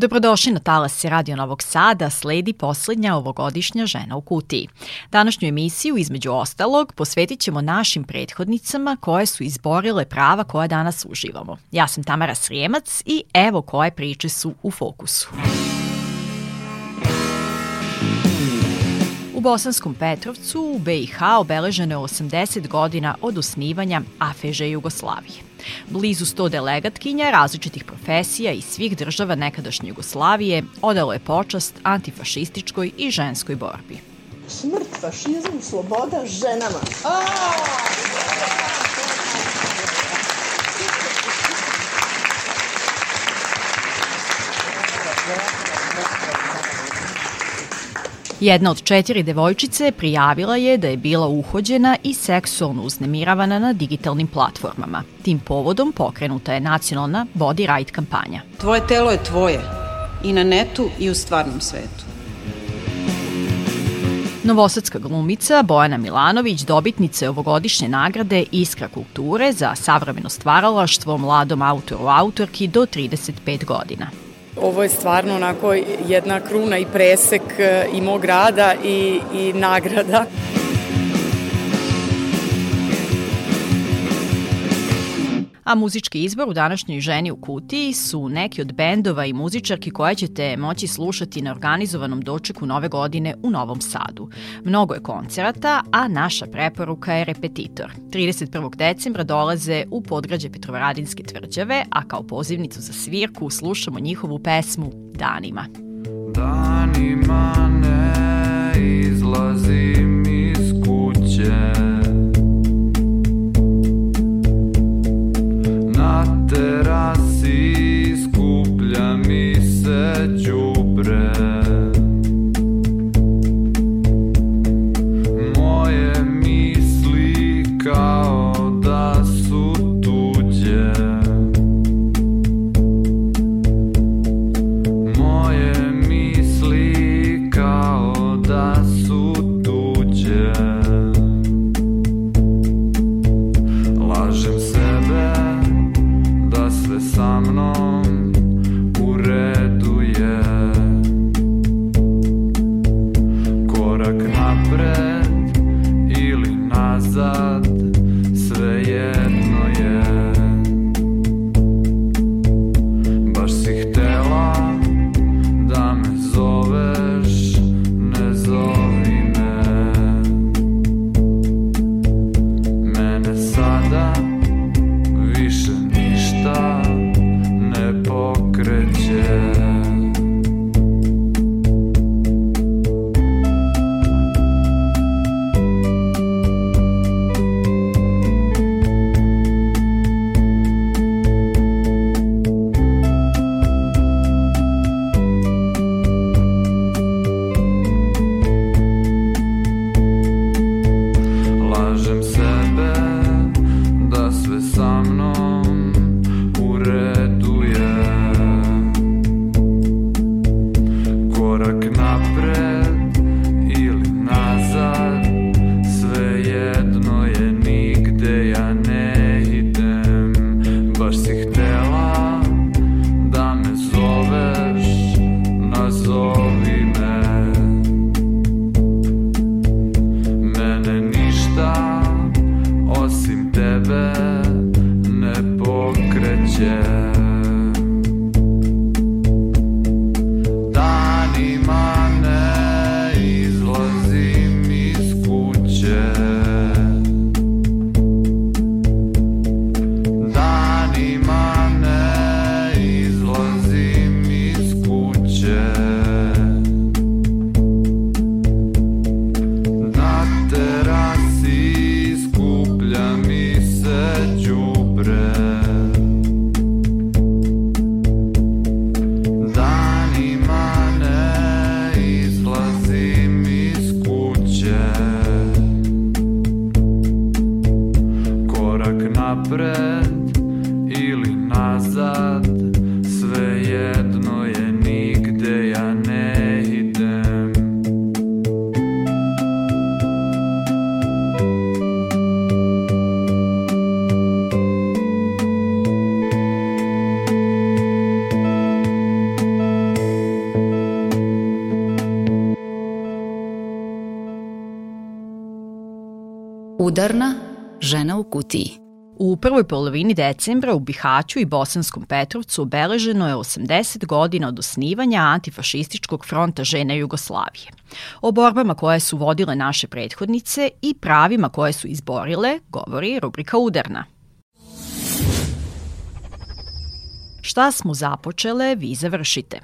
Dobrodošli na Talas Radio Novog Sada, sledi poslednja ovogodišnja žena u kutiji. Današnju emisiju, između ostalog, posvetit ćemo našim prethodnicama koje su izborile prava koja danas uživamo. Ja sam Tamara Srijemac i evo koje priče su u fokusu. U Bosanskom Petrovcu u BiH obeleženo je 80 godina od osnivanja AFEŽa Jugoslavije. Blizu 100 delegatkinja različitih profesija iz svih država nekadašnje Jugoslavije odalo je počast antifašističkoj i ženskoj borbi. Smrt, fašizam, sloboda ženama. Aaaa! Jedna od četiri devojčice prijavila je da je bila uhođena i seksualno uznemiravana na digitalnim platformama. Tim povodom pokrenuta je nacionalna Body Right kampanja. Tvoje telo je tvoje i na netu i u stvarnom svetu. Novosadska glumica Bojana Milanović dobitnica je ovogodišnje nagrade Iskra kulture za savremeno stvaralaštvo mladom autoru autorki do 35 godina. Ovo je stvarno onako jedna kruna i presek e, i mog rada i, i nagrada. A muzički izbor u današnjoj ženi u kutiji su neki od bendova i muzičarki koje ćete moći slušati na organizovanom dočeku nove godine u Novom Sadu. Mnogo je koncerata, a naša preporuka je repetitor. 31. decembra dolaze u podgrađe Petrovaradinske tvrđave, a kao pozivnicu za svirku slušamo njihovu pesmu Danima. Danima ne Udarna žena u kutiji. U prvoj polovini decembra u Bihaću i Bosanskom Petrovcu obeleženo je 80 godina od osnivanja antifašističkog fronta žene Jugoslavije. O borbama koje su vodile naše prethodnice i pravima koje su izborile govori rubrika Udarna. Šta smo započele, vi završite.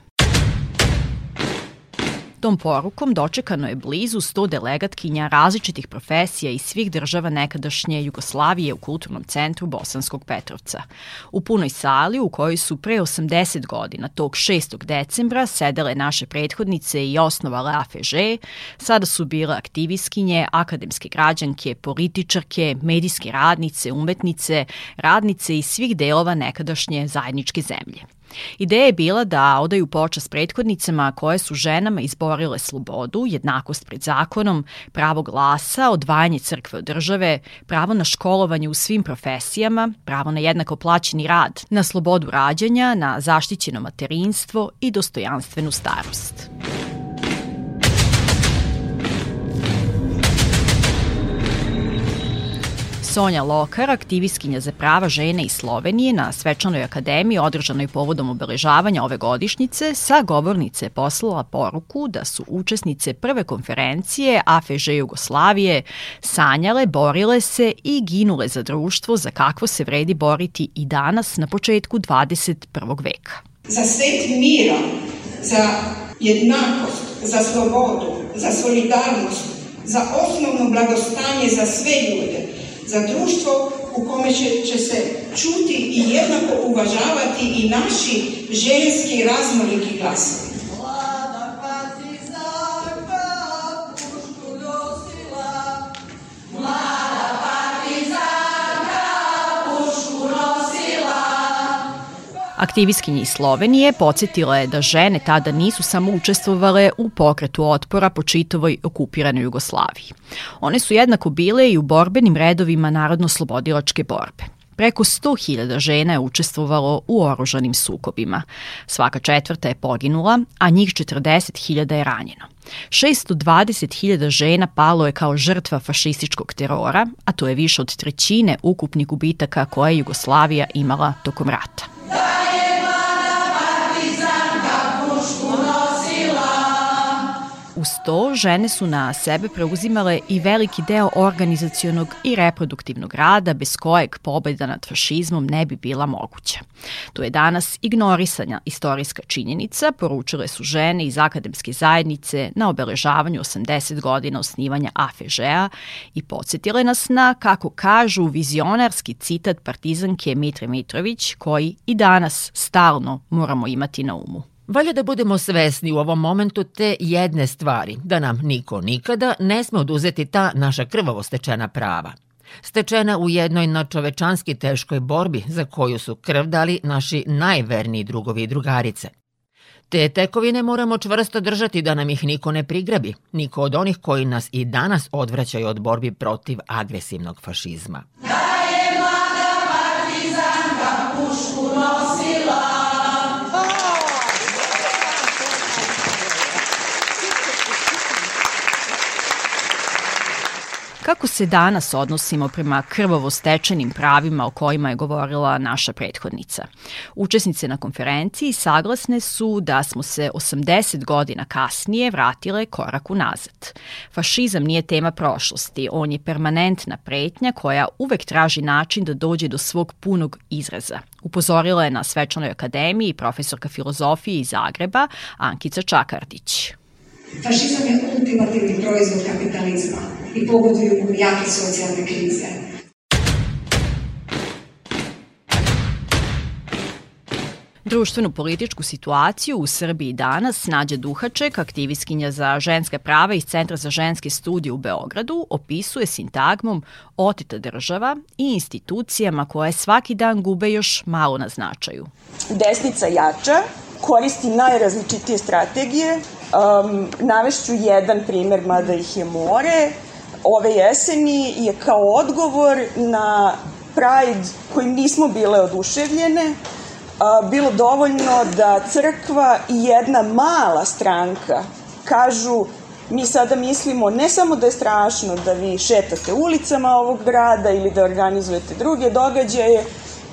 Tom porukom dočekano je blizu 100 delegatkinja različitih profesija iz svih država nekadašnje Jugoslavije u Kulturnom centru Bosanskog Petrovca. U punoj sali u kojoj su pre 80 godina, tog 6. decembra, sedele naše prethodnice i osnovale AFŽ, sada su bile aktivistkinje, akademske građanke, političarke, medijske radnice, umetnice, radnice iz svih delova nekadašnje zajedničke zemlje. Ideja je bila da odaju počast prethodnicama koje su ženama izborile slobodu, jednakost pred zakonom, pravo glasa, odvajanje crkve od države, pravo na školovanje u svim profesijama, pravo na jednako plaćeni rad, na slobodu rađanja, na zaštićeno materinstvo i dostojanstvenu starost. Sonja Lokar, aktivistkinja za prava žene iz Slovenije na Svečanoj akademiji održanoj povodom obeležavanja ove godišnjice, sa govornice poslala poruku da su učesnice prve konferencije AFŽ Jugoslavije sanjale, borile se i ginule za društvo za kakvo se vredi boriti i danas na početku 21. veka. Za svet mira, za jednakost, za slobodu, za solidarnost, za osnovno blagostanje za sve ljude, za društvo u kome će, će se čuti i jednako uvažavati i naši ženski raznoliki glasovi. Aktivistkinje iz Slovenije podsjetila je da žene tada nisu samo učestvovale u pokretu otpora po čitovoj okupiranoj Jugoslaviji. One su jednako bile i u borbenim redovima narodno-slobodilačke borbe. Preko 100.000 žena je učestvovalo u oružanim sukobima. Svaka četvrta je poginula, a njih 40.000 je ranjeno. 620.000 žena palo je kao žrtva fašističkog terora, a to je više od trećine ukupnih gubitaka koje je Jugoslavija imala tokom rata. Uz to, žene su na sebe preuzimale i veliki deo organizacionog i reproduktivnog rada bez kojeg pobeda nad fašizmom ne bi bila moguća. To je danas ignorisanja istorijska činjenica, poručile su žene iz akademske zajednice na obeležavanju 80 godina osnivanja AFŽ-a i podsjetile nas na, kako kažu, vizionarski citat partizanke Mitre Mitrović koji i danas stalno moramo imati na umu. Valja da budemo svesni u ovom momentu te jedne stvari, da nam niko nikada ne sme oduzeti ta naša krvavo stečena prava. Stečena u jednoj na čovečanski teškoj borbi za koju su krv dali naši najverniji drugovi i drugarice. Te tekovine moramo čvrsto držati da nam ih niko ne prigrabi, niko od onih koji nas i danas odvraćaju od borbi protiv agresivnog fašizma. Kako se danas odnosimo prema krvovo stečenim pravima o kojima je govorila naša prethodnica? Učesnice na konferenciji saglasne su da smo se 80 godina kasnije vratile korak unazad. Fašizam nije tema prošlosti, on je permanentna pretnja koja uvek traži način da dođe do svog punog izraza. Upozorila je na Svečanoj akademiji profesorka filozofije iz Zagreba Ankica Čakardić. Fašizam je ultimativni proizvod kapitalizma i pogoduju mu jake socijalne krize. Društvenu političku situaciju u Srbiji danas Nađa Duhaček, aktivistkinja za ženska prava iz Centra za ženske studije u Beogradu, opisuje sintagmom oteta država i institucijama koje svaki dan gube još malo na značaju. Desnica jača, koristi najrazličitije strategije. Um, navešću jedan primer, mada ih je more. Ove jeseni je kao odgovor na Pride kojim nismo bile oduševljene, a, bilo dovoljno da crkva i jedna mala stranka kažu Mi sada mislimo ne samo da je strašno da vi šetate ulicama ovog grada ili da organizujete druge događaje,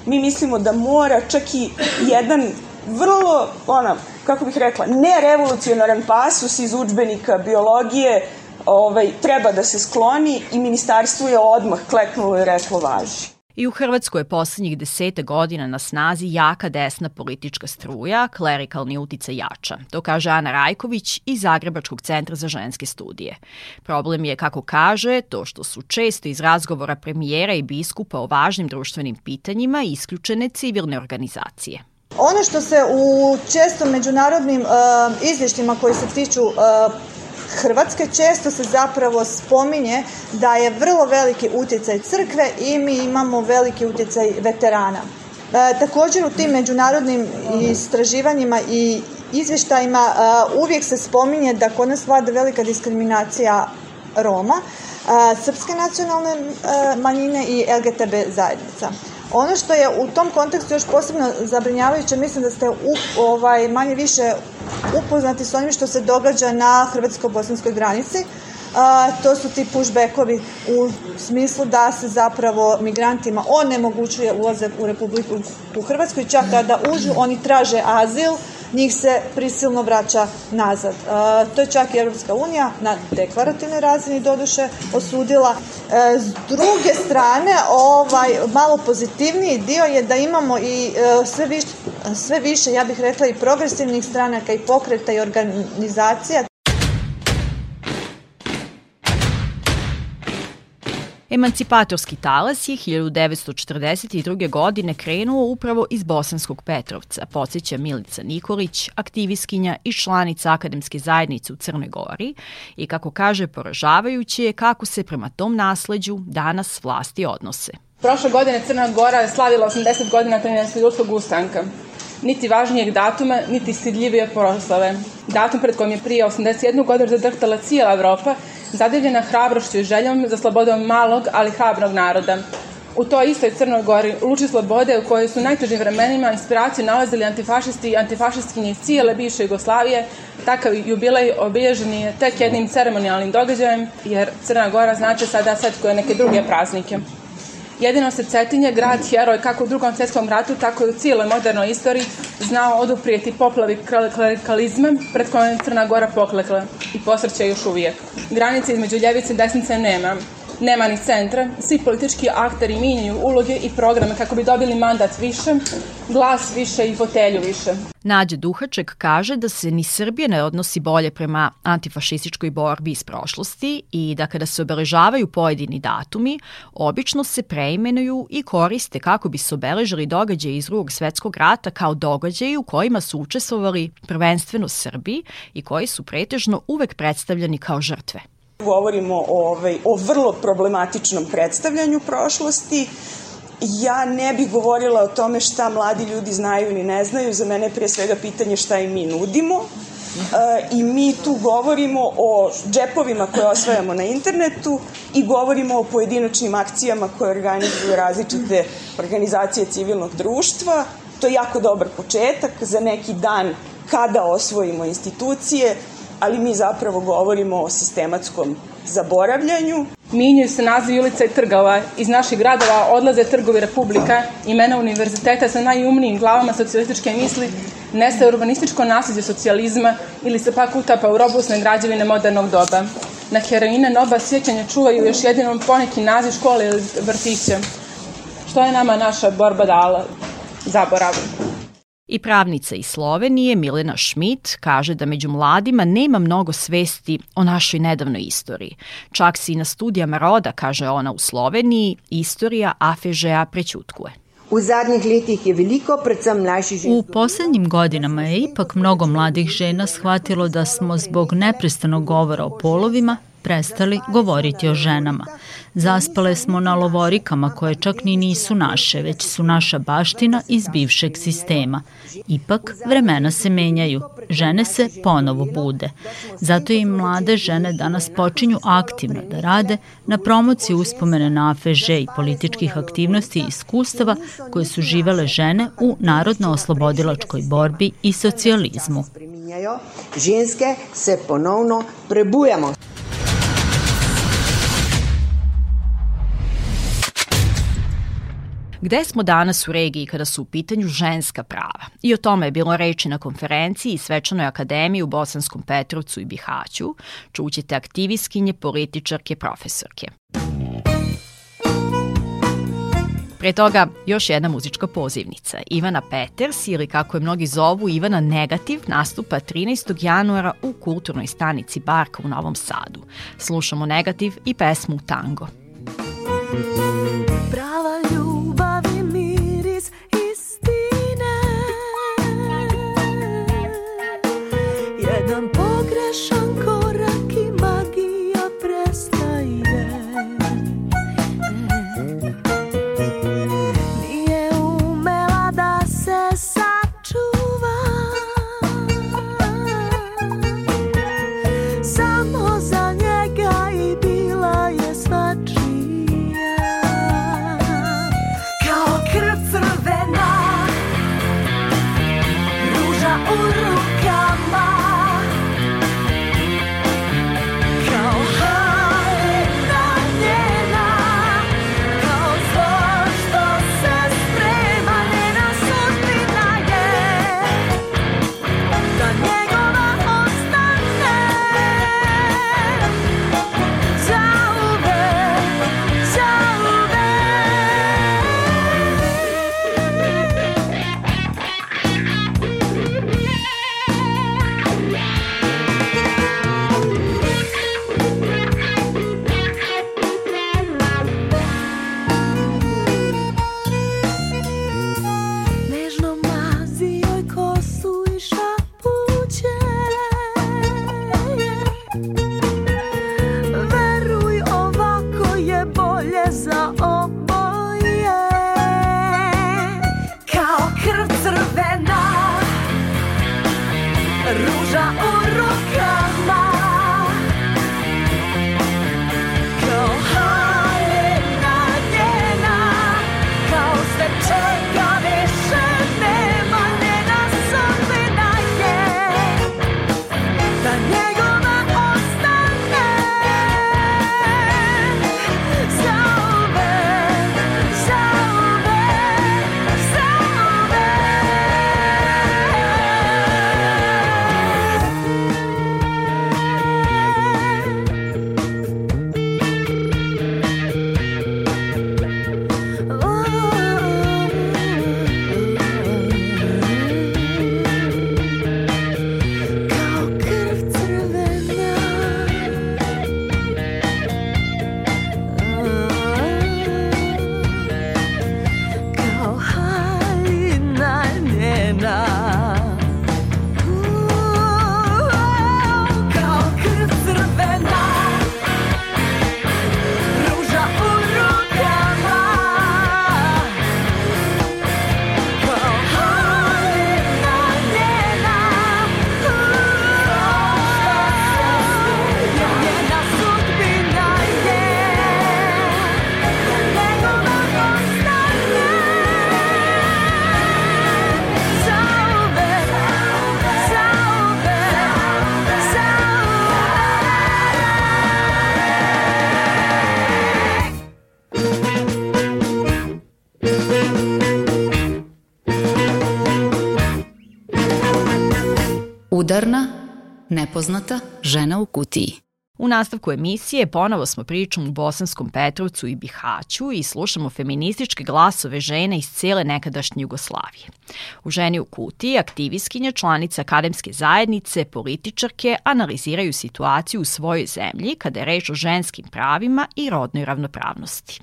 mi mislimo da mora čak i jedan vrlo, ona, kako bih rekla, nerevolucionaran pasus iz učbenika biologije ovaj, treba da se skloni i ministarstvo je odmah kleknulo i reklo važi. I u Hrvatskoj je poslednjih deseta godina na snazi jaka desna politička struja, klerikalni utica jača. To kaže Ana Rajković iz Zagrebačkog centra za ženske studije. Problem je, kako kaže, to što su često iz razgovora premijera i biskupa o važnim društvenim pitanjima isključene civilne organizacije. Ono što se u često međunarodnim uh, izvještima koji se tiču uh, Hrvatske često se zapravo spominje da je vrlo veliki utjecaj crkve i mi imamo veliki utjecaj veterana. E, također u tim međunarodnim istraživanjima i izvještajima e, uvijek se spominje da kod nas vlada velika diskriminacija Roma, e, srpske nacionalne e, manjine i LGTB zajednica. Ono što je u tom kontekstu još posebno zabrinjavajuće, mislim da ste u, ovaj, manje više upoznati s onim što se događa na hrvatsko-bosanskoj granici. A, to su ti pushbackovi u smislu da se zapravo migrantima onemogućuje ulazak u Republiku u Hrvatsku i čak kada uđu oni traže azil, njih se prisilno vraća nazad. E, to je čak i Evropska unija na deklarativnoj razini doduše osudila. E, s druge strane, ovaj malo pozitivniji dio je da imamo i e, sve više, sve više, ja bih rekla, i progresivnih stranaka i pokreta i organizacija Emancipatorski talas je 1942. godine krenuo upravo iz Bosanskog Petrovca, podsjeća Milica Nikolić, aktivistkinja i članica akademske zajednice u Crnoj Gori i kako kaže poražavajuće je kako se prema tom nasleđu danas vlasti odnose. Prošle godine Crna Gora je slavila 80 godina 13. ljudskog ustanka. Niti važnijeg datuma, niti stidljivije proslave. Datum pred kojim je prije 81 godinu zadrhtala cijela Evropa zadivljena hrabrošću i željom za slobodom malog, ali hrabrog naroda. U toj istoj Crnoj Gori, luči slobode u kojoj su najtežim vremenima inspiraciju nalazili antifašisti i antifašistkinje iz cijele bivše Jugoslavije, takav jubilej obilježen je tek jednim ceremonijalnim događajem, jer Crna Gora znači sada svetkuje neke druge praznike. Jedino se Cetinje, grad heroj kako u drugom svjetskom ratu, tako i u cijeloj modernoj istoriji, znao oduprijeti poplavi klerikalizma pred kojom je Crna Gora poklekla i posrće još uvijek. Granice između ljevice i desnice nema. Nema ni centra, svi politički akteri minjaju uloge i programe kako bi dobili mandat više, glas više i fotelju više. Nađa Duhaček kaže da se ni Srbija ne odnosi bolje prema antifašističkoj borbi iz prošlosti i da kada se obeležavaju pojedini datumi, obično se preimenuju i koriste kako bi se obeležili događaje iz drugog svetskog rata kao događaji u kojima su učestvovali prvenstveno Srbi i koji su pretežno uvek predstavljani kao žrtve. Govorimo o, ovaj, o vrlo problematičnom predstavljanju prošlosti. Ja ne bih govorila o tome šta mladi ljudi znaju ili ne znaju. Za mene je prije svega pitanje šta im mi nudimo. E, I mi tu govorimo o džepovima koje osvajamo na internetu i govorimo o pojedinačnim akcijama koje organizuju različite organizacije civilnog društva. To je jako dobar početak za neki dan kada osvojimo institucije, ali mi zapravo govorimo o sistematskom zaboravljanju. Minjaju se nazivi ulica i trgova. Iz naših gradova odlaze trgovi Republika, imena univerziteta sa najumnijim glavama socijalističke misli, nestaje urbanističko nasljeđe socijalizma ili se pak utapa u robustne građevine modernog doba. Na heroine noba sjećanja čuvaju još jedinom poneki naziv škole ili vrtića. Što je nama naša borba dala? Zaborav. I pravnica iz Slovenije Milena Schmidt kaže da među mladima nema mnogo svesti o našoj nedavnoj istoriji. Čak se i na studijama roda, kaže ona u Sloveniji, istorija Afežeja prećutkuje. V zadnjih letih je veliko, predvsem mlajših žena. U poslednjim godinama je ipak mnogo mladih žena shvatilo da smo zbog neprestanog govora o polovima prestali govoriti o ženama. Zaspale smo na lovorikama koje čak ni nisu naše, već su naša baština iz bivšeg sistema. Ipak, vremena se menjaju, žene se ponovo bude. Zato i mlade žene danas počinju aktivno da rade na promociji uspomene na AFŽ i političkih aktivnosti i iskustava koje su živele žene u narodno-oslobodilačkoj borbi i socijalizmu ženske se ponovno prebujamo. Gde smo danas u regiji kada su u pitanju ženska prava? I o tome je bilo reči na konferenciji i Svečanoj akademiji u Bosanskom Petrovcu i Bihaću. Čućete aktivistkinje, političarke, profesorke. Pre toga još jedna muzička pozivnica. Ivana Peters ili kako je mnogi zovu Ivana Negativ nastupa 13. januara u kulturnoj stanici Barka u Novom Sadu. Slušamo Negativ i pesmu Tango. Prava Udarna, nepoznata žena u kutiji. U nastavku emisije ponovo smo pričom u Bosanskom Petrovcu i Bihaću i slušamo feminističke glasove žene iz cele nekadašnje Jugoslavije. U ženi u kutiji aktivistkinja članica akademske zajednice, političarke analiziraju situaciju u svojoj zemlji kada je reč o ženskim pravima i rodnoj ravnopravnosti.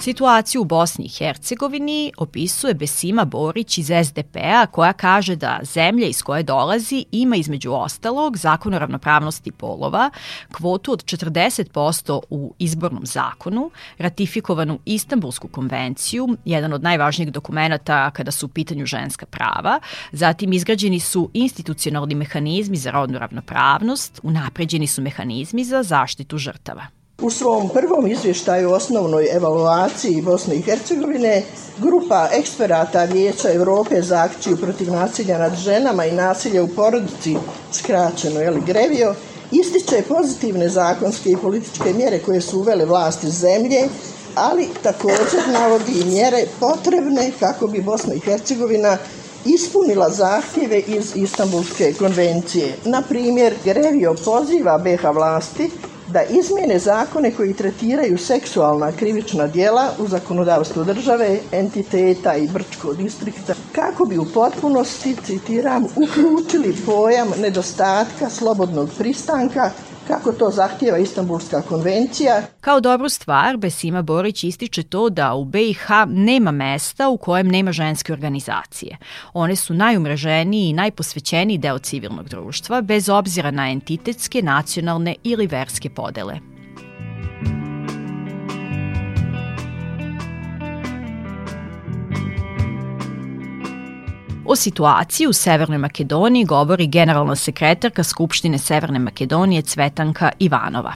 Situaciju u Bosni i Hercegovini opisuje Besima Borić iz SDP-a koja kaže da zemlja iz koje dolazi ima između ostalog zakon o ravnopravnosti polova, kvotu od 40% u izbornom zakonu, ratifikovanu Istanbulsku konvenciju, jedan od najvažnijih dokumenta kada su u pitanju ženska prava, zatim izgrađeni su institucionalni mehanizmi za rodnu ravnopravnost, unapređeni su mehanizmi za zaštitu žrtava. U svom prvom izvještaju o osnovnoj evaluaciji Bosne i Hercegovine, grupa eksperata Vijeća Evrope za akciju protiv nasilja nad ženama i nasilja u porodici, skraćeno ili Grevio, ističe pozitivne zakonske i političke mjere koje su uvele vlasti zemlje, ali također navodi i mjere potrebne kako bi Bosna i Hercegovina ispunila zahtjeve iz Istanbulske konvencije. Na primjer, Grevio poziva BH vlasti da izmjene zakone koji tretiraju seksualna krivična djela u zakonodavstvu države, entiteta i Brčkog distrikta, kako bi u potpunosti, citiram, uključili pojam nedostatka slobodnog pristanka kako to zahtjeva Istanbulska konvencija. Kao dobru stvar, Besima Borić ističe to da u BiH nema mesta u kojem nema ženske organizacije. One su najumreženiji i najposvećeniji deo civilnog društva, bez obzira na entitetske, nacionalne ili verske podele. O situaciji u Severnoj Makedoniji govori generalna sekretarka Skupštine Severne Makedonije Cvetanka Ivanova.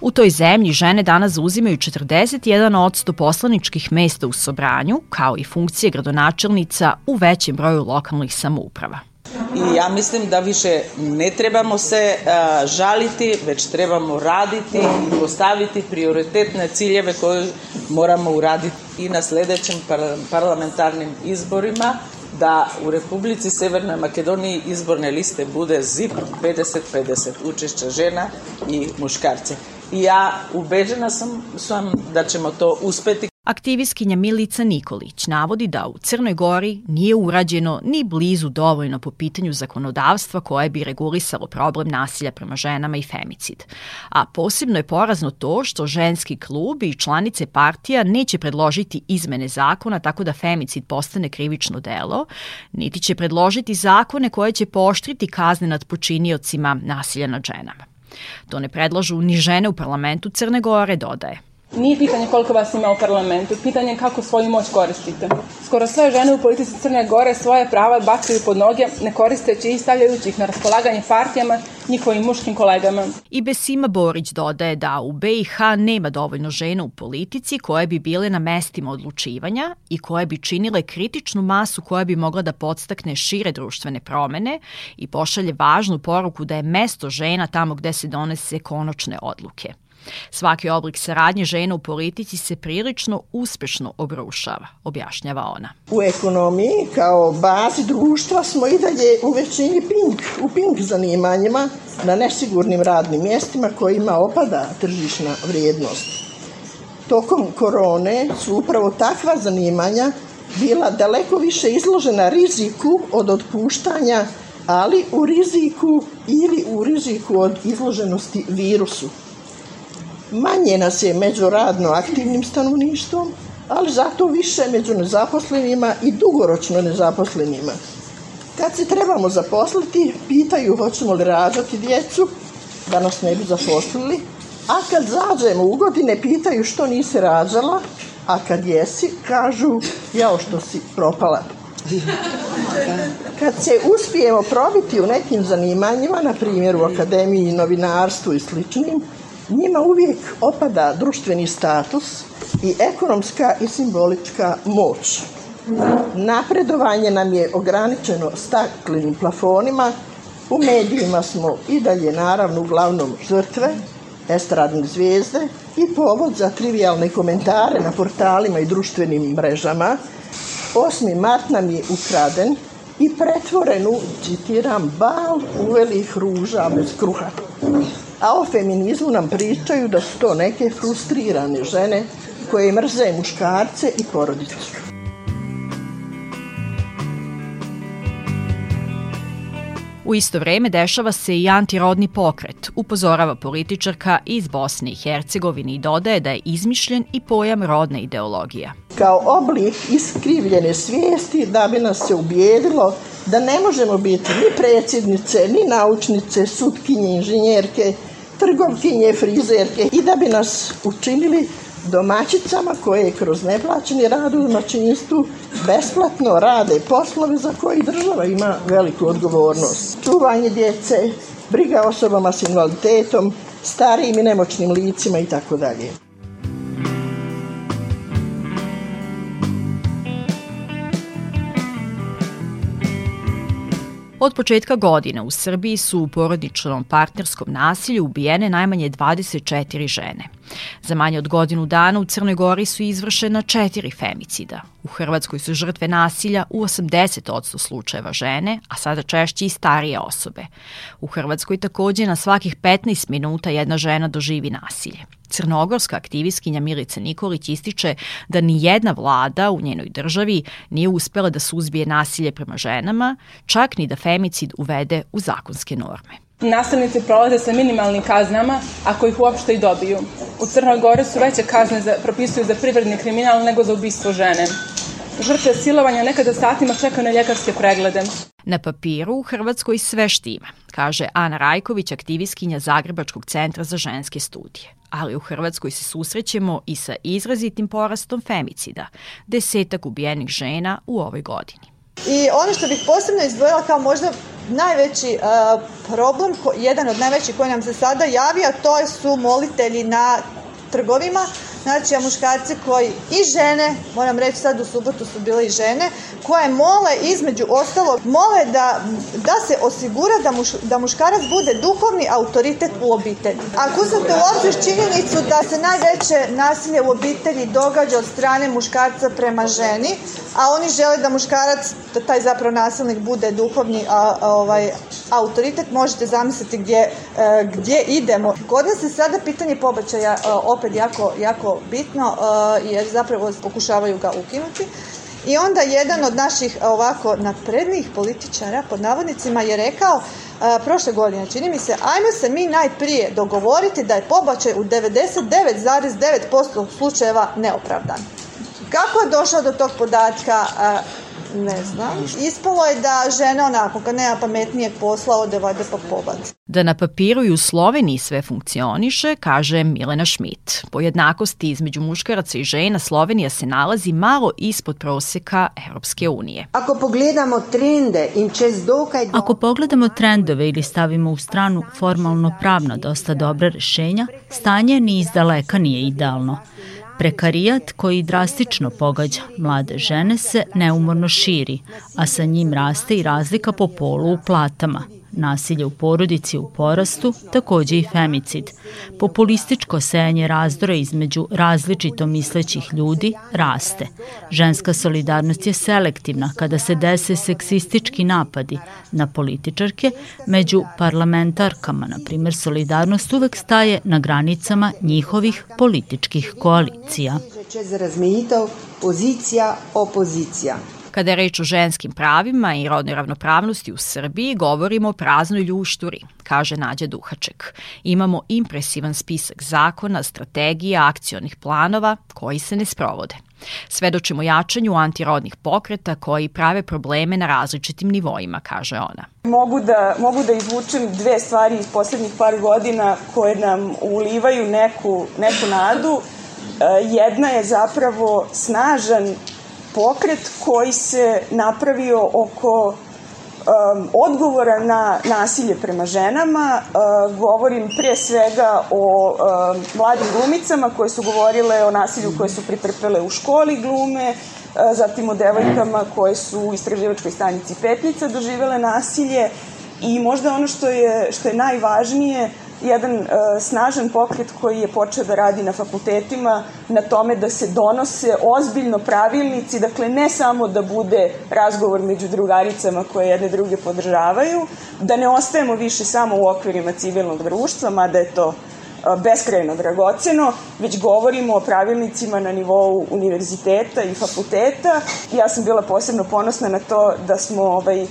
U toj zemlji žene danas zauzimaju 41% poslaničkih mesta u Sobranju, kao i funkcije gradonačelnica u većem broju lokalnih samouprava. I ja mislim da više ne trebamo se a, žaliti, već trebamo raditi i postaviti prioritetne ciljeve koje moramo uraditi i na sledećim par parlamentarnim izborima Да da u Republici Severnoj Makedoniji izborne liste bude ZIP 50-50 učešća žena i muškarce. I ja ubeđena sam, sam da ćemo to uspeti. Aktivistkinja Milica Nikolić navodi da u Crnoj Gori nije urađeno ni blizu dovoljno po pitanju zakonodavstva koje bi regulisalo problem nasilja prema ženama i femicid. A posebno je porazno to što ženski klub i članice partija neće predložiti izmene zakona tako da femicid postane krivično delo, niti će predložiti zakone koje će pooštriti kazne nad počiniocima nasilja nad ženama. To ne predlažu ni žene u parlamentu Crne Gore, dodaje. Nije pitanje koliko vas ima u parlamentu, pitanje kako svoju moć koristite. Skoro sve žene u politici Crne Gore svoje prava bacaju pod noge, ne koristeći i stavljajući ih na raspolaganje partijama, njihovim muškim kolegama. I Besima Borić dodaje da u BiH nema dovoljno žena u politici koje bi bile na mestima odlučivanja i koje bi činile kritičnu masu koja bi mogla da podstakne šire društvene promene i pošalje važnu poruku da je mesto žena tamo gde se donese konačne odluke. Svaki oblik saradnje žena u politici se prilično uspešno obrušava, objašnjava ona. U ekonomiji kao bazi društva smo i dalje u većini pink, u pink zanimanjima na nesigurnim radnim mjestima kojima opada tržišna vrijednost. Tokom korone su upravo takva zanimanja bila daleko više izložena riziku od otpuštanja, ali u riziku ili u riziku od izloženosti virusu. Manje nas je među radno aktivnim stanovništvom, ali zato više među nezaposlenima i dugoročno nezaposlenima. Kad se trebamo zaposliti, pitaju hoćemo li rađati djecu, da nas ne bi zaposlili, a kad zađemo u godine, pitaju što nisi rađala, a kad jesi, kažu, jao što si propala. Kad se uspijemo probiti u nekim zanimanjima, na primjer u akademiji, novinarstvu i sličnim, njima uvijek opada društveni status i ekonomska i simbolička moć. Napredovanje nam je ograničeno staklenim plafonima, u medijima smo i dalje naravno uglavnom žrtve, estradne zvijezde i povod za trivialne komentare na portalima i društvenim mrežama. 8. mart nam je ukraden i pretvoren u, citiram, bal uvelih ruža bez kruha. A o feminizmu nam pričaju da su to neke frustrirane žene koje mrze muškarce i porodicu. U isto vreme dešava se i antirodni pokret, upozorava političarka iz Bosne i Hercegovine i dodaje da je izmišljen i pojam rodne ideologija. Kao oblik iskrivljene svijesti da bi nas se ubijedilo da ne možemo biti ni predsjednice, ni naučnice, sutkinje, inženjerke, trgovkinje, frizerke i da bi nas učinili domaćicama koje kroz neplaćeni rad u domaćinstvu besplatno rade poslove za koji država ima veliku odgovornost. Čuvanje djece, briga osobama s invaliditetom, starijim i nemoćnim licima i tako dalje. Od početka godine u Srbiji su u porodičnom partnerskom nasilju ubijene najmanje 24 žene. Za manje od godinu dana u Crnoj Gori su izvršena četiri femicida. U Hrvatskoj su žrtve nasilja u 80% slučajeva žene, a sada češće i starije osobe. U Hrvatskoj takođe na svakih 15 minuta jedna žena doživi nasilje. Crnogorska aktivistkinja Milica Nikolić ističe da ni jedna vlada u njenoj državi nije uspela da suzbije nasilje prema ženama, čak ni da femicid uvede u zakonske norme. Nasilnici prolaze sa minimalnim kaznama, ako ih uopšte i dobiju. U Crnoj Gori su veće kazne za, propisuju za privredni kriminal nego za ubistvo žene. Žrtve silovanja nekada satima čekaju na ljekarske preglede. Na papiru u Hrvatskoj sve štima, kaže Ana Rajković, aktivistkinja Zagrebačkog centra za ženske studije. Ali u Hrvatskoj se susrećemo i sa izrazitim porastom femicida, desetak ubijenih žena u ovoj godini. I ono što bih posebno izdvojila kao možda najveći uh, problem, jedan od najvećih koji nam se sada javija, to su molitelji na trgovima Znači, a muškarci koji i žene, moram reći sad u subotu su bile i žene, koje mole između ostalog, mole da, da se osigura da, muš, da muškarac bude duhovni autoritet u obitelji. Ako uzmete u obzir činjenicu da se najveće nasilje u obitelji događa od strane muškarca prema ženi, a oni žele da muškarac, da taj zapravo nasilnik bude duhovni a, a, ovaj, autoritet, možete zamisliti gdje, a, e, gdje idemo. Kod nas se sada pitanje pobačaja a, opet jako, jako bitno uh, jer zapravo pokušavaju ga ukinuti. I onda jedan od naših ovako naprednijih političara, pod navodnicima, je rekao uh, prošle godine, čini mi se, ajmo se mi najprije dogovoriti da je pobačaj u 99,9% slučajeva neopravdan. Kako je došao do tog podatka? Uh, Ne znam. Ispalo je da žena onako, kad nema pametnijeg posla, ode vade pa pobac. Da na papiru i u Sloveniji sve funkcioniše, kaže Milena Schmidt. Po jednakosti između muškaraca i žena Slovenija se nalazi malo ispod proseka Europske unije. Ako pogledamo trende in čez dokaj... Ako pogledamo trendove ili stavimo u stranu formalno pravno dosta dobra rešenja, stanje ni iz daleka nije idealno. Prekarijat koji drastično pogađa. Mlade žene se neumorno širi, a sa njim raste i razlika po polu u platama – nasilje u porodici u porastu, takođe i femicid. Populističko sejanje razdora između različito mislećih ljudi raste. Ženska solidarnost je selektivna kada se dese seksistički napadi na političarke, među parlamentarkama, na primer, solidarnost uvek staje na granicama njihovih političkih koalicija. Čez razmejitev pozicija, opozicija. Kada je reč o ženskim pravima i rodnoj ravnopravnosti u Srbiji, govorimo o praznoj ljušturi, kaže Nađa Duhaček. Imamo impresivan spisak zakona, strategija, akcionih planova koji se ne sprovode. Svedočimo jačanju antirodnih pokreta koji prave probleme na različitim nivoima, kaže ona. Mogu da, mogu da izvučem dve stvari iz poslednjih par godina koje nam ulivaju neku, neku nadu. E, jedna je zapravo snažan pokret koji se napravio oko um, odgovora na nasilje prema ženama. Uh, govorim pre svega o um, mladim glumicama koje su govorile o nasilju koje su pritrpele u školi glume, uh, zatim o devojkama koje su u istraživačkoj stanici Petnica doživele nasilje i možda ono što je, što je najvažnije, jedan uh, snažan pokret koji je počeo da radi na fakultetima na tome da se donose ozbiljno pravilnici, dakle ne samo da bude razgovor među drugaricama koje jedne druge podržavaju, da ne ostajemo više samo u okvirima civilnog društva, mada je to beskrajno dragoceno, već govorimo o pravilnicima na nivou univerziteta i fakulteta. Ja sam bila posebno ponosna na to da smo ovaj,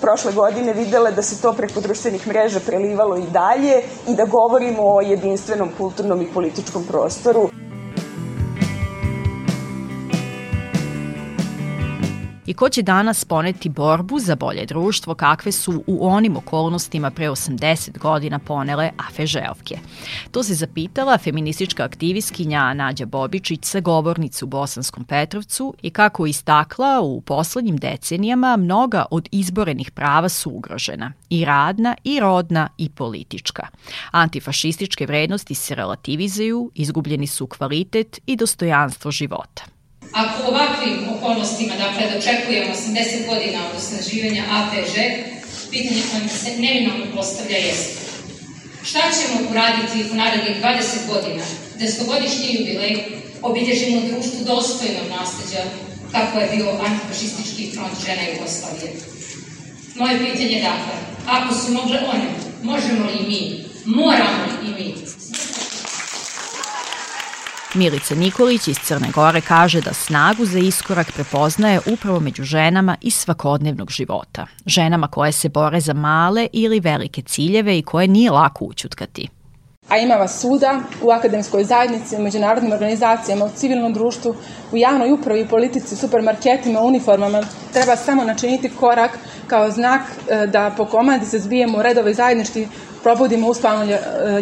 prošle godine videle da se to preko društvenih mreža prelivalo i dalje i da govorimo o jedinstvenom kulturnom i političkom prostoru. I ko će danas poneti borbu za bolje društvo kakve su u onim okolnostima pre 80 godina ponele Afežeovke? To se zapitala feministička aktivistkinja Nađa Bobičić sa govornicu u Bosanskom Petrovcu i kako istakla u poslednjim decenijama mnoga od izborenih prava su ugrožena. I radna, i rodna, i politička. Antifašističke vrednosti se relativizuju, izgubljeni su kvalitet i dostojanstvo života. Ako u ovakvim okolnostima, dakle, dočekujemo 80 godina od osnaživanja APŽ, pitanje koje se neminovno postavlja jeste šta ćemo uraditi u narednih 20 godina, desetogodišnji jubilej, obilježimo društvu dostojnog nasledđa kako je bio antifašistički front žena Jugoslavije. Moje pitanje je dakle, ako su mogle one, možemo li mi, moramo li i mi Milica Nikolić iz Crne Gore kaže da snagu za iskorak prepoznaje upravo među ženama iz svakodnevnog života. Ženama koje se bore za male ili velike ciljeve i koje nije lako učutkati. A ima vas svuda, u akademskoj zajednici, u međunarodnim organizacijama, u civilnom društvu, u javnoj upravi, politici, supermarketima, uniformama. Treba samo načiniti korak kao znak e, da po komandi se zbijemo u redove zajednički probudimo uspavnu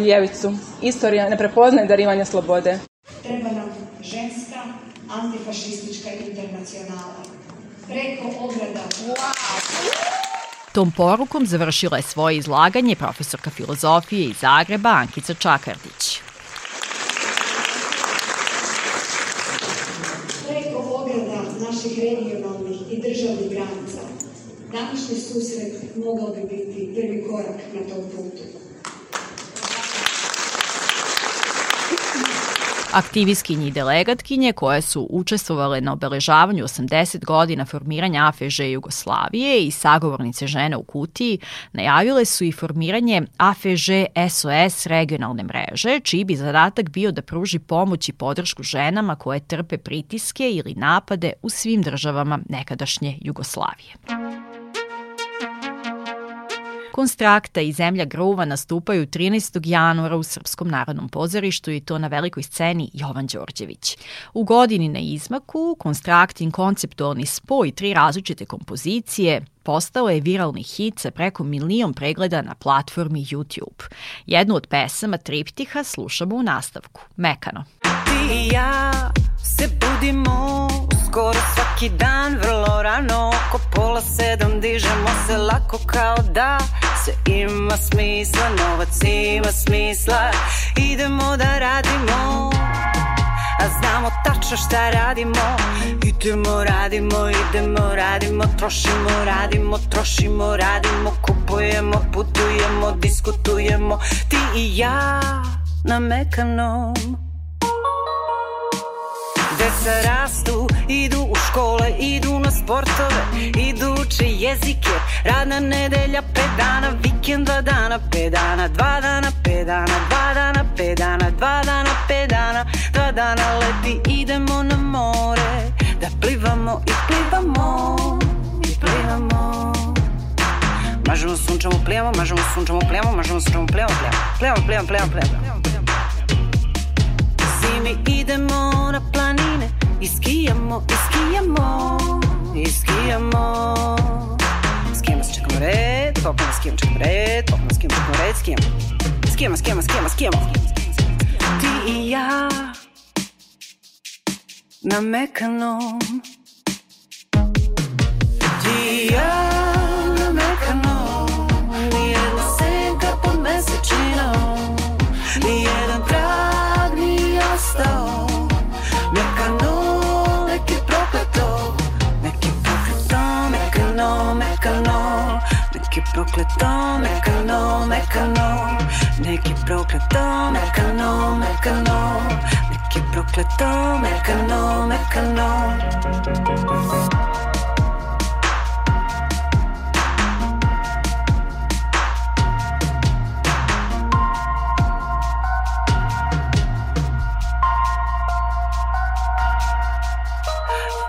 ljevicu. Istorija ne prepoznaje darivanje slobode. Treba nam ženska antifašistička internacionala. Preko ograda. Tom porukom završila je svoje izlaganje profesorka filozofije iz Zagreba Ankica Čakardić. Preko ograda naših regionalnih i državnih granica današnji susret mogao bi biti prvi korak na tom putu. Aktivistkinje i delegatkinje koje su učestvovale na obeležavanju 80 godina formiranja AFŽ Jugoslavije i sagovornice žene u kutiji najavile su i formiranje AFŽ SOS regionalne mreže, čiji bi zadatak bio da pruži pomoć i podršku ženama koje trpe pritiske ili napade u svim državama nekadašnje Jugoslavije. Konstrakta i Zemlja gruva nastupaju 13. januara u Srpskom narodnom pozorištu i to na velikoj sceni Jovan Đorđević. U godini na izmaku Konstraktin konceptualni spoj tri različite kompozicije postao je viralni hit sa preko milion pregleda na platformi YouTube. Jednu od pesama Triptiha slušamo u nastavku. Mekano. Ti i ja se budimo skoro svaki dan vrlo rano Oko pola sedam dižemo se lako kao da. Sve ima smisla, novac ima smisla Idemo da radimo. A znamo tačno šta radimo. Idemo, radimo, idemo, radimo Trošimo, radimo, trošimo, radimo Kupujemo, putujemo, diskutujemo. Ti i ja na mekanom Deca rastu, idu u škole, idu na sportove, idu uče jezike, radna nedelja, pet dana, vikend, dva dana, pet dana, dva dana, pet dana, dva dana, pet dana, dva dana, pet dana, dva dana leti, idemo na more, da plivamo i plivamo, i plivamo. Mažemo, sunčamo, plijamo, mažemo, sunčamo, plijamo, mažemo, sunčamo, plijamo, plijamo, plijamo, plijamo, plijamo, plijamo. Zimi idemo na planine i skijamo, i skijamo. Skijamo, čekamo red, popamo, skijamo, čekamo red, popamo, skijamo, čekamo red, skijamo. Skijamo, skijamo, skijamo, skijamo. Ti i ja na mekanom. Ti i ja na mekanom. Nijedna senka pod mesečinom. Nijedan prokleto, mekano, mekano. Neki prokleto, mekano, mekano. Neki prokleto, mekano, mekano.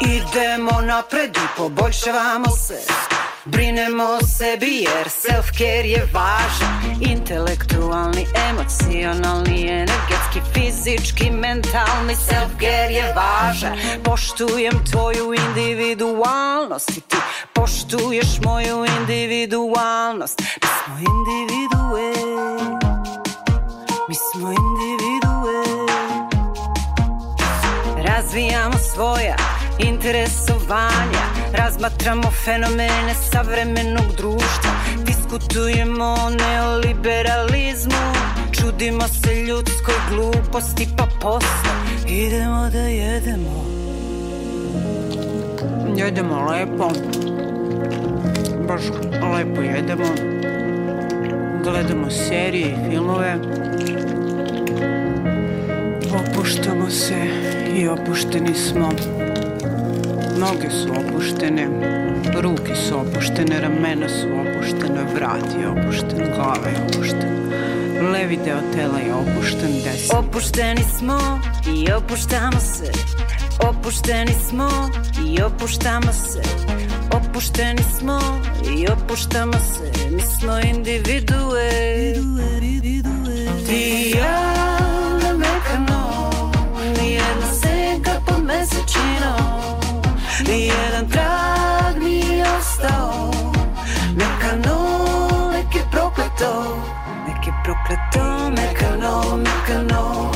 Idemo napred i poboljšavamo se Brinemo o sebi jer self-care je važan. Intelektualni, emocionalni, energetski fizički, mentalni self-care je važan. Poštujem tvoju individualnost I ti poštuješ moju individualnost. Mi smo individue. Mi smo individue. Razvijamo svoja interesovanja Razmatramo fenomene savremenog društva. Diskutujemo o neoliberalizmu. Čudimo se ljudskoj gluposti pa posle Idemo da jedemo. Jedemo lepo. Baš lepo jedemo. Gledamo serije i filmove. Opuštamo se i opušteni smo Noge su opuštene, ruke su opuštene, ramena su opuštene, vrat je opušten, glava je opuštena. Levi deo tela je opušten, desni. Opušteni smo i opuštamo se. Opušteni smo i opuštamo se. Opušteni smo i opuštamo se. Mi smo individue. Ti ja Nijedan trag nije ostao. Mekano, nek je prokleto. Nek je prokleto, mekano, mekano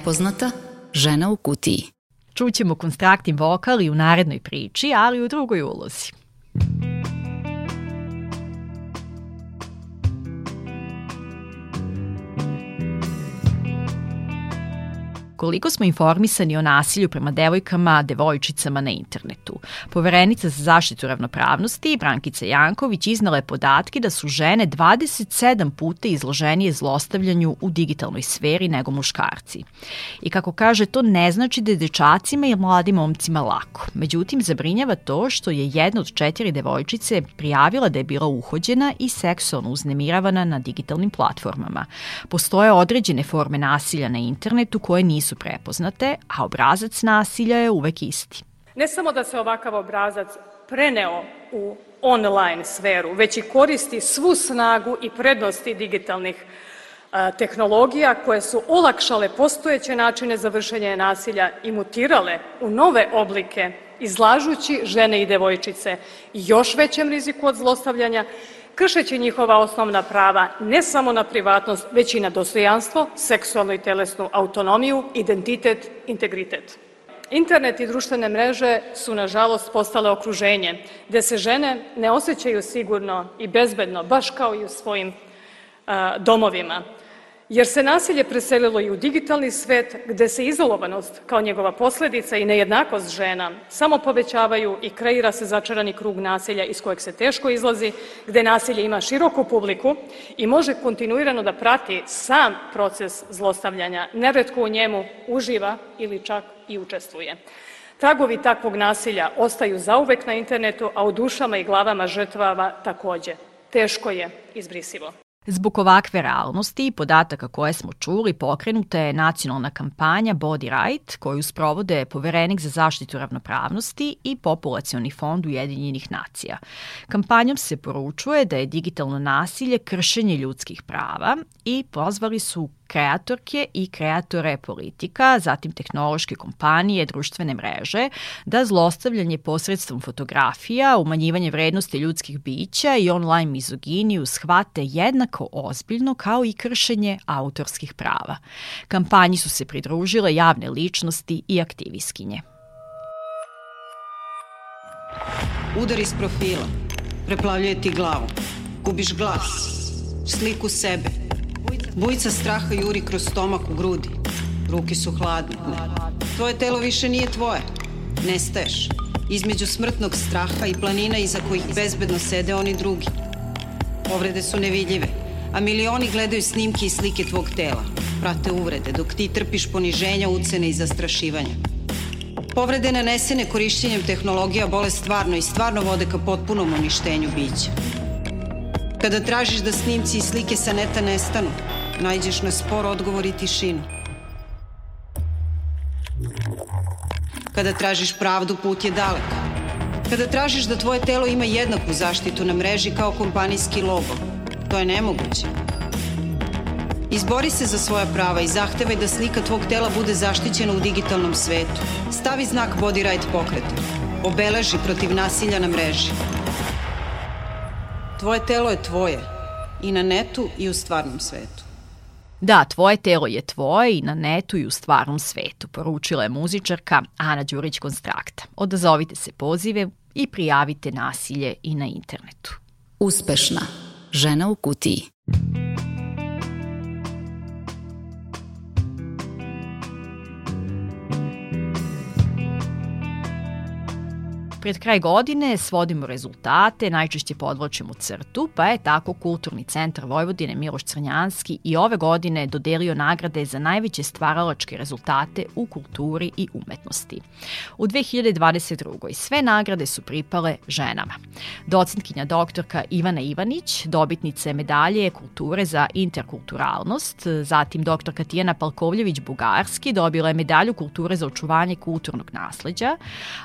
Nepoznata žena u kutiji. Čućemo konstraktiv vokal i u narednoj priči, ali u drugoj ulozi. Koliko smo informisani o nasilju prema devojkama, devojčicama na internetu. Poverenica za zaštitu ravnopravnosti Brankica Janković iznala je podatke da su žene 27 puta izloženije zlostavljanju u digitalnoj sferi nego muškarci. I kako kaže, to ne znači da je dečacima i mladim momcima lako. Međutim, zabrinjava to što je jedna od četiri devojčice prijavila da je bila uhođena i seksualno uznemiravana na digitalnim platformama. Postoje određene forme nasilja na internetu koje nisu prepoznate, a obrazac nasilja je uvek isti. Ne samo da se ovakav obrazac preneo u online sferu, već i koristi svu snagu i prednosti digitalnih a, tehnologija koje su olakšale postojeće načine za vršenje nasilja i mutirale u nove oblike, izlažući žene i devojčice još većem riziku od zlostavljanja, kršeći njihova osnovna prava ne samo na privatnost, već i na dostojanstvo, seksualnu i telesnu autonomiju, identitet, integritet. Internet i društvene mreže su, nažalost, postale okruženje gde se žene ne osjećaju sigurno i bezbedno, baš kao i u svojim domovima jer se nasilje preselilo i u digitalni svet gde se izolovanost kao njegova posledica i nejednakost žena samo povećavaju i kreira se začarani krug nasilja iz kojeg se teško izlazi, gde nasilje ima široku publiku i može kontinuirano da prati sam proces zlostavljanja, neretko u njemu uživa ili čak i učestvuje. Tragovi takvog nasilja ostaju zauvek na internetu, a u dušama i glavama žrtvava takođe. Teško je izbrisivo. Zbog ovakve realnosti i podataka koje smo čuli, pokrenuta je nacionalna kampanja Body Right, koju sprovode Poverenik za zaštitu ravnopravnosti i Populacioni fond Ujedinjenih nacija. Kampanjom se poručuje da je digitalno nasilje kršenje ljudskih prava i pozvali su kreatorke i kreatore politika, zatim tehnološke kompanije, društvene mreže, da zlostavljanje posredstvom fotografija, umanjivanje vrednosti ljudskih bića i online mizoginiju shvate jednako ozbiljno kao i kršenje autorskih prava. Kampanji su se pridružile javne ličnosti i aktivistkinje. Udar iz profila, preplavljuje ti glavu, gubiš glas, sliku sebe, Bujica straha juri kroz stomak u grudi. Ruke su hladne. Tvoje telo više nije tvoje. Nestaješ. između smrtnog straha i planina iza kojih bezbedno sede oni drugi. Povrede su nevidljive, a milioni gledaju snimke i slike tvog tela, prate uvrede, dok ti trpiš poniženja, ucene i zastrašivanja. Povrede nanesene korišćenjem tehnologija bole stvarno i stvarno vode ka potpunom uništenju bića. Kada tražiš da snimci i slike sa neta nestanu, najđeš na spor odgovor i tišinu. Kada tražiš pravdu, put je dalek. Kada tražiš da tvoje telo ima jednaku zaštitu na mreži kao kompanijski logo, to je nemoguće. Izbori se za svoja prava i zahtevaj da slika tvog tela bude zaštićena u digitalnom svetu. Stavi znak Body Right pokretu. Obeleži protiv nasilja na mreži. Tvoje telo je tvoje i na netu i u stvarnom svetu. Da, tvoje telo je tvoje i na netu i u stvarnom svetu, poručila je muzičarka Ana Đurić Konstrakta. Odazovite se pozive i prijavite nasilje i na internetu. Uspešna. Žena u kutiji. Pred kraj godine svodimo rezultate, najčešće podvlačimo crtu, pa je tako Kulturni centar Vojvodine Miloš Crnjanski i ove godine dodelio nagrade za najveće stvaralačke rezultate u kulturi i umetnosti. U 2022. sve nagrade su pripale ženama. Docentkinja doktorka Ivana Ivanić, dobitnica medalje kulture za interkulturalnost, zatim doktorka Tijana Palkovljević-Bugarski dobila je medalju kulture za očuvanje kulturnog nasleđa,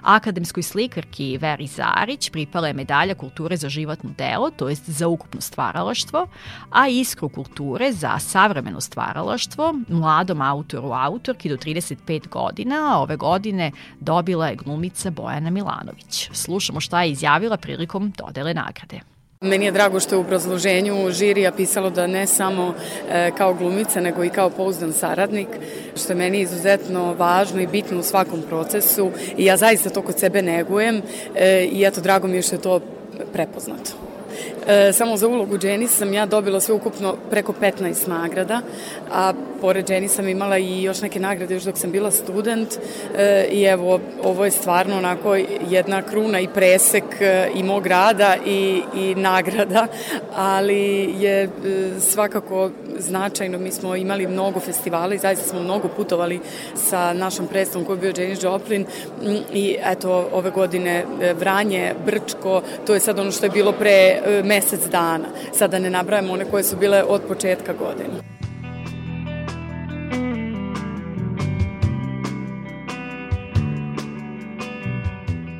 akademskoj slikar novinarki Veri Zarić pripala je medalja kulture za životno delo, to jest za ukupno stvaralaštvo, a iskru kulture za savremeno stvaralaštvo mladom autoru autorki do 35 godina, a ove godine dobila je glumica Bojana Milanović. Slušamo šta je izjavila prilikom dodele nagrade. Meni je drago što je u obrazloženju žirija pisalo da ne samo e, kao glumica, nego i kao pouzdan saradnik, što je meni izuzetno važno i bitno u svakom procesu i ja zaista to kod sebe negujem e, i eto, drago mi je što je to prepoznato. E, samo za ulogu Jenny sam ja dobila sve ukupno preko 15 nagrada, a pored Jenny sam imala i još neke nagrade još dok sam bila student e, i evo, ovo je stvarno onako jedna kruna i presek e, i mog rada i, i nagrada, ali je e, svakako značajno. Mi smo imali mnogo festivala i zaista smo mnogo putovali sa našom predstavom koji je bio Jenny Joplin i eto ove godine e, Vranje, Brčko, to je sad ono što je bilo pre e, mesec dana. Sada ne nabrajamo one koje su bile od početka godine.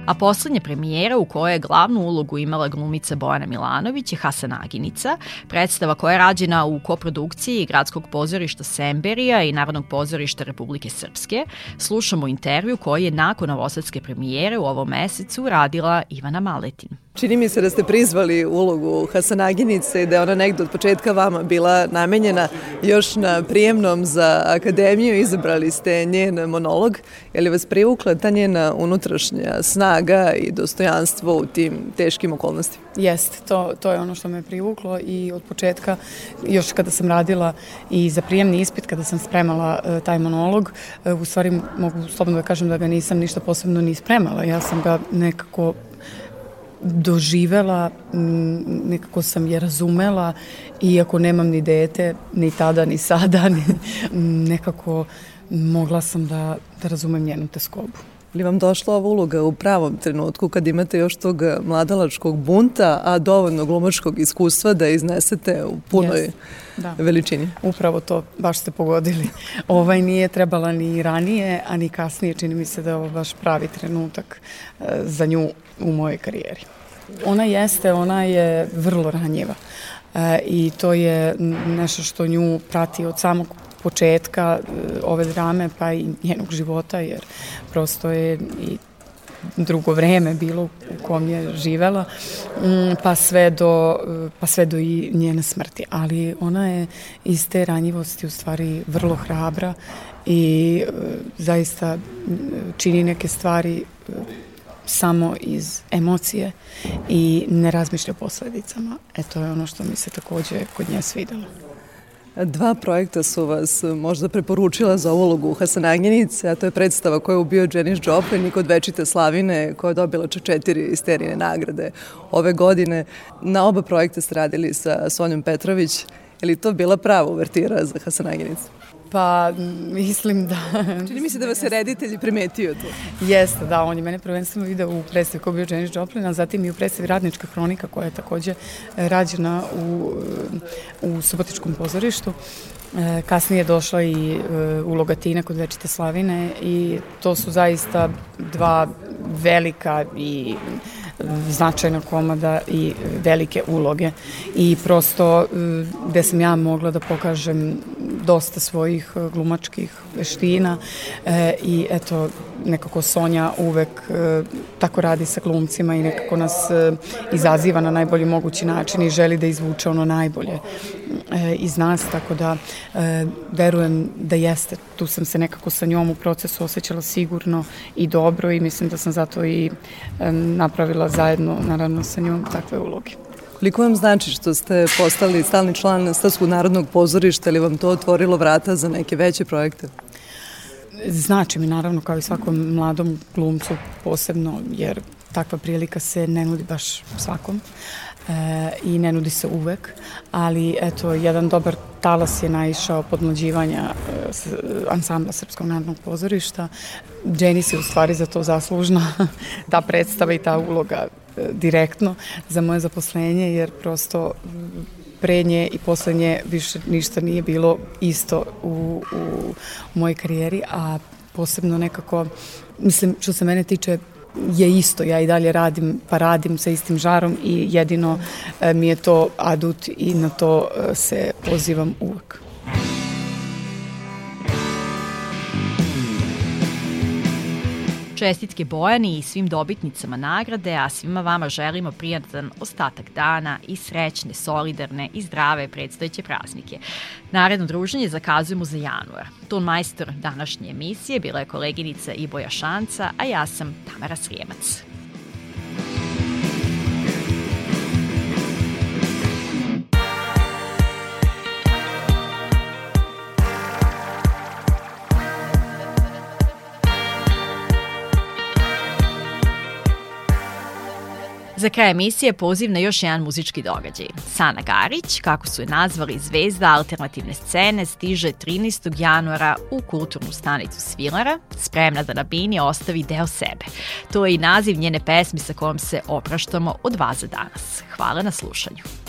a poslednja premijera u kojoj je glavnu ulogu imala glumica Bojana Milanović je Hasan Aginica, predstava koja je rađena u koprodukciji Gradskog pozorišta Semberija i Narodnog pozorišta Republike Srpske. Slušamo intervju koji je nakon novosadske premijere u ovom mesecu radila Ivana Maletin. Čini mi se da ste prizvali ulogu Hasanaginice i da je ona negde od početka vama bila namenjena još na prijemnom za akademiju. Izabrali ste njen monolog. Je li vas privukla ta njena unutrašnja snaga i dostojanstvo u tim teškim okolnostima? Jeste, to, to je ono što me privuklo i od početka, još kada sam radila i za prijemni ispit, kada sam spremala uh, taj monolog, uh, u stvari mogu slobodno da kažem da ga nisam ništa posebno ni spremala. Ja sam ga nekako doživela, nekako sam je razumela, iako nemam ni dete, ni tada, ni sada, ni, nekako mogla sam da, da razumem njenu teskobu li vam došla ova uloga u pravom trenutku kad imate još tog mladalačkog bunta, a dovoljno glumačkog iskustva da iznesete u punoj yes. da. veličini? Upravo to, baš ste pogodili. Ovaj nije trebala ni ranije, a ni kasnije. Čini mi se da je ovo baš pravi trenutak e, za nju u mojoj karijeri. Ona jeste, ona je vrlo ranjiva. E, I to je nešto što nju prati od samog početka e, ove drame pa i njenog života jer prosto je i drugo vreme bilo u kom je živela mm, pa sve do pa sve do i njene smrti ali ona je iz te ranjivosti u stvari vrlo hrabra i e, zaista čini neke stvari samo iz emocije i ne razmišlja o posledicama. E to je ono što mi se takođe kod nje svidalo. Dva projekta su vas možda preporučila za ulogu Hasanaginice, a to je predstava koja je ubio Janis Joplin i kod Večite Slavine, koja je dobila četiri isterine nagrade ove godine. Na oba projekta ste radili sa Sonjom Petrović. Je li to bila prava uvertira za Hasanaginicu? Pa, mislim da... Čini mi se da vas je reditelj primetio tu. Jeste, da, on je mene prvenstveno video u predstavi ko bio Janis Joplin, a zatim i u predstavi Radnička hronika koja je takođe e, rađena u, u Subotičkom pozorištu. E, kasnije je došla i e, uloga Tina kod Večite Slavine i to su zaista dva velika i značajna komada i velike uloge i prosto e, gde sam ja mogla da pokažem dosta svojih e, glumačkih veština e, i eto nekako Sonja uvek e, tako radi sa glumcima i nekako nas e, izaziva na najbolji mogući način i želi da izvuče ono najbolje e, iz nas, tako da verujem da jeste. Tu sam se nekako sa njom u procesu osjećala sigurno i dobro i mislim da sam zato i e, napravila zajedno, naravno sa njom, takve uloge. Koliko vam znači što ste postali stalni član Stavskog narodnog pozorišta ili vam to otvorilo vrata za neke veće projekte? Znači mi naravno kao i svakom mladom glumcu posebno jer takva prilika se ne nudi baš svakom e, i ne nudi se uvek, ali eto, jedan dobar talas je naišao podmlađivanja e, ansambla Srpskog narodnog pozorišta. Dženis je u stvari za to zaslužna, ta predstava i ta uloga e, direktno za moje zaposlenje, jer prosto pre nje i posle nje više ništa nije bilo isto u, u, u mojoj karijeri, a posebno nekako, mislim, što se mene tiče, je isto, ja i dalje radim, pa radim sa istim žarom i jedino e, mi je to adut i na to e, se pozivam uvek. Čestitke Bojani i svim dobitnicama nagrade, a svima vama želimo prijatan ostatak dana i srećne, solidarne i zdrave predstojeće praznike. Naredno druženje zakazujemo za januar. Ton majstor današnje emisije bila je koleginica Iboja Šanca, a ja sam Tamara Srijemac. Za kraj emisije poziv na još jedan muzički događaj. Sana Garić, kako su je nazvali zvezda alternativne scene, stiže 13. januara u kulturnu stanicu Svilara, spremna da na bini ostavi deo sebe. To je i naziv njene pesmi sa kojom se opraštamo od vas za danas. Hvala na slušanju.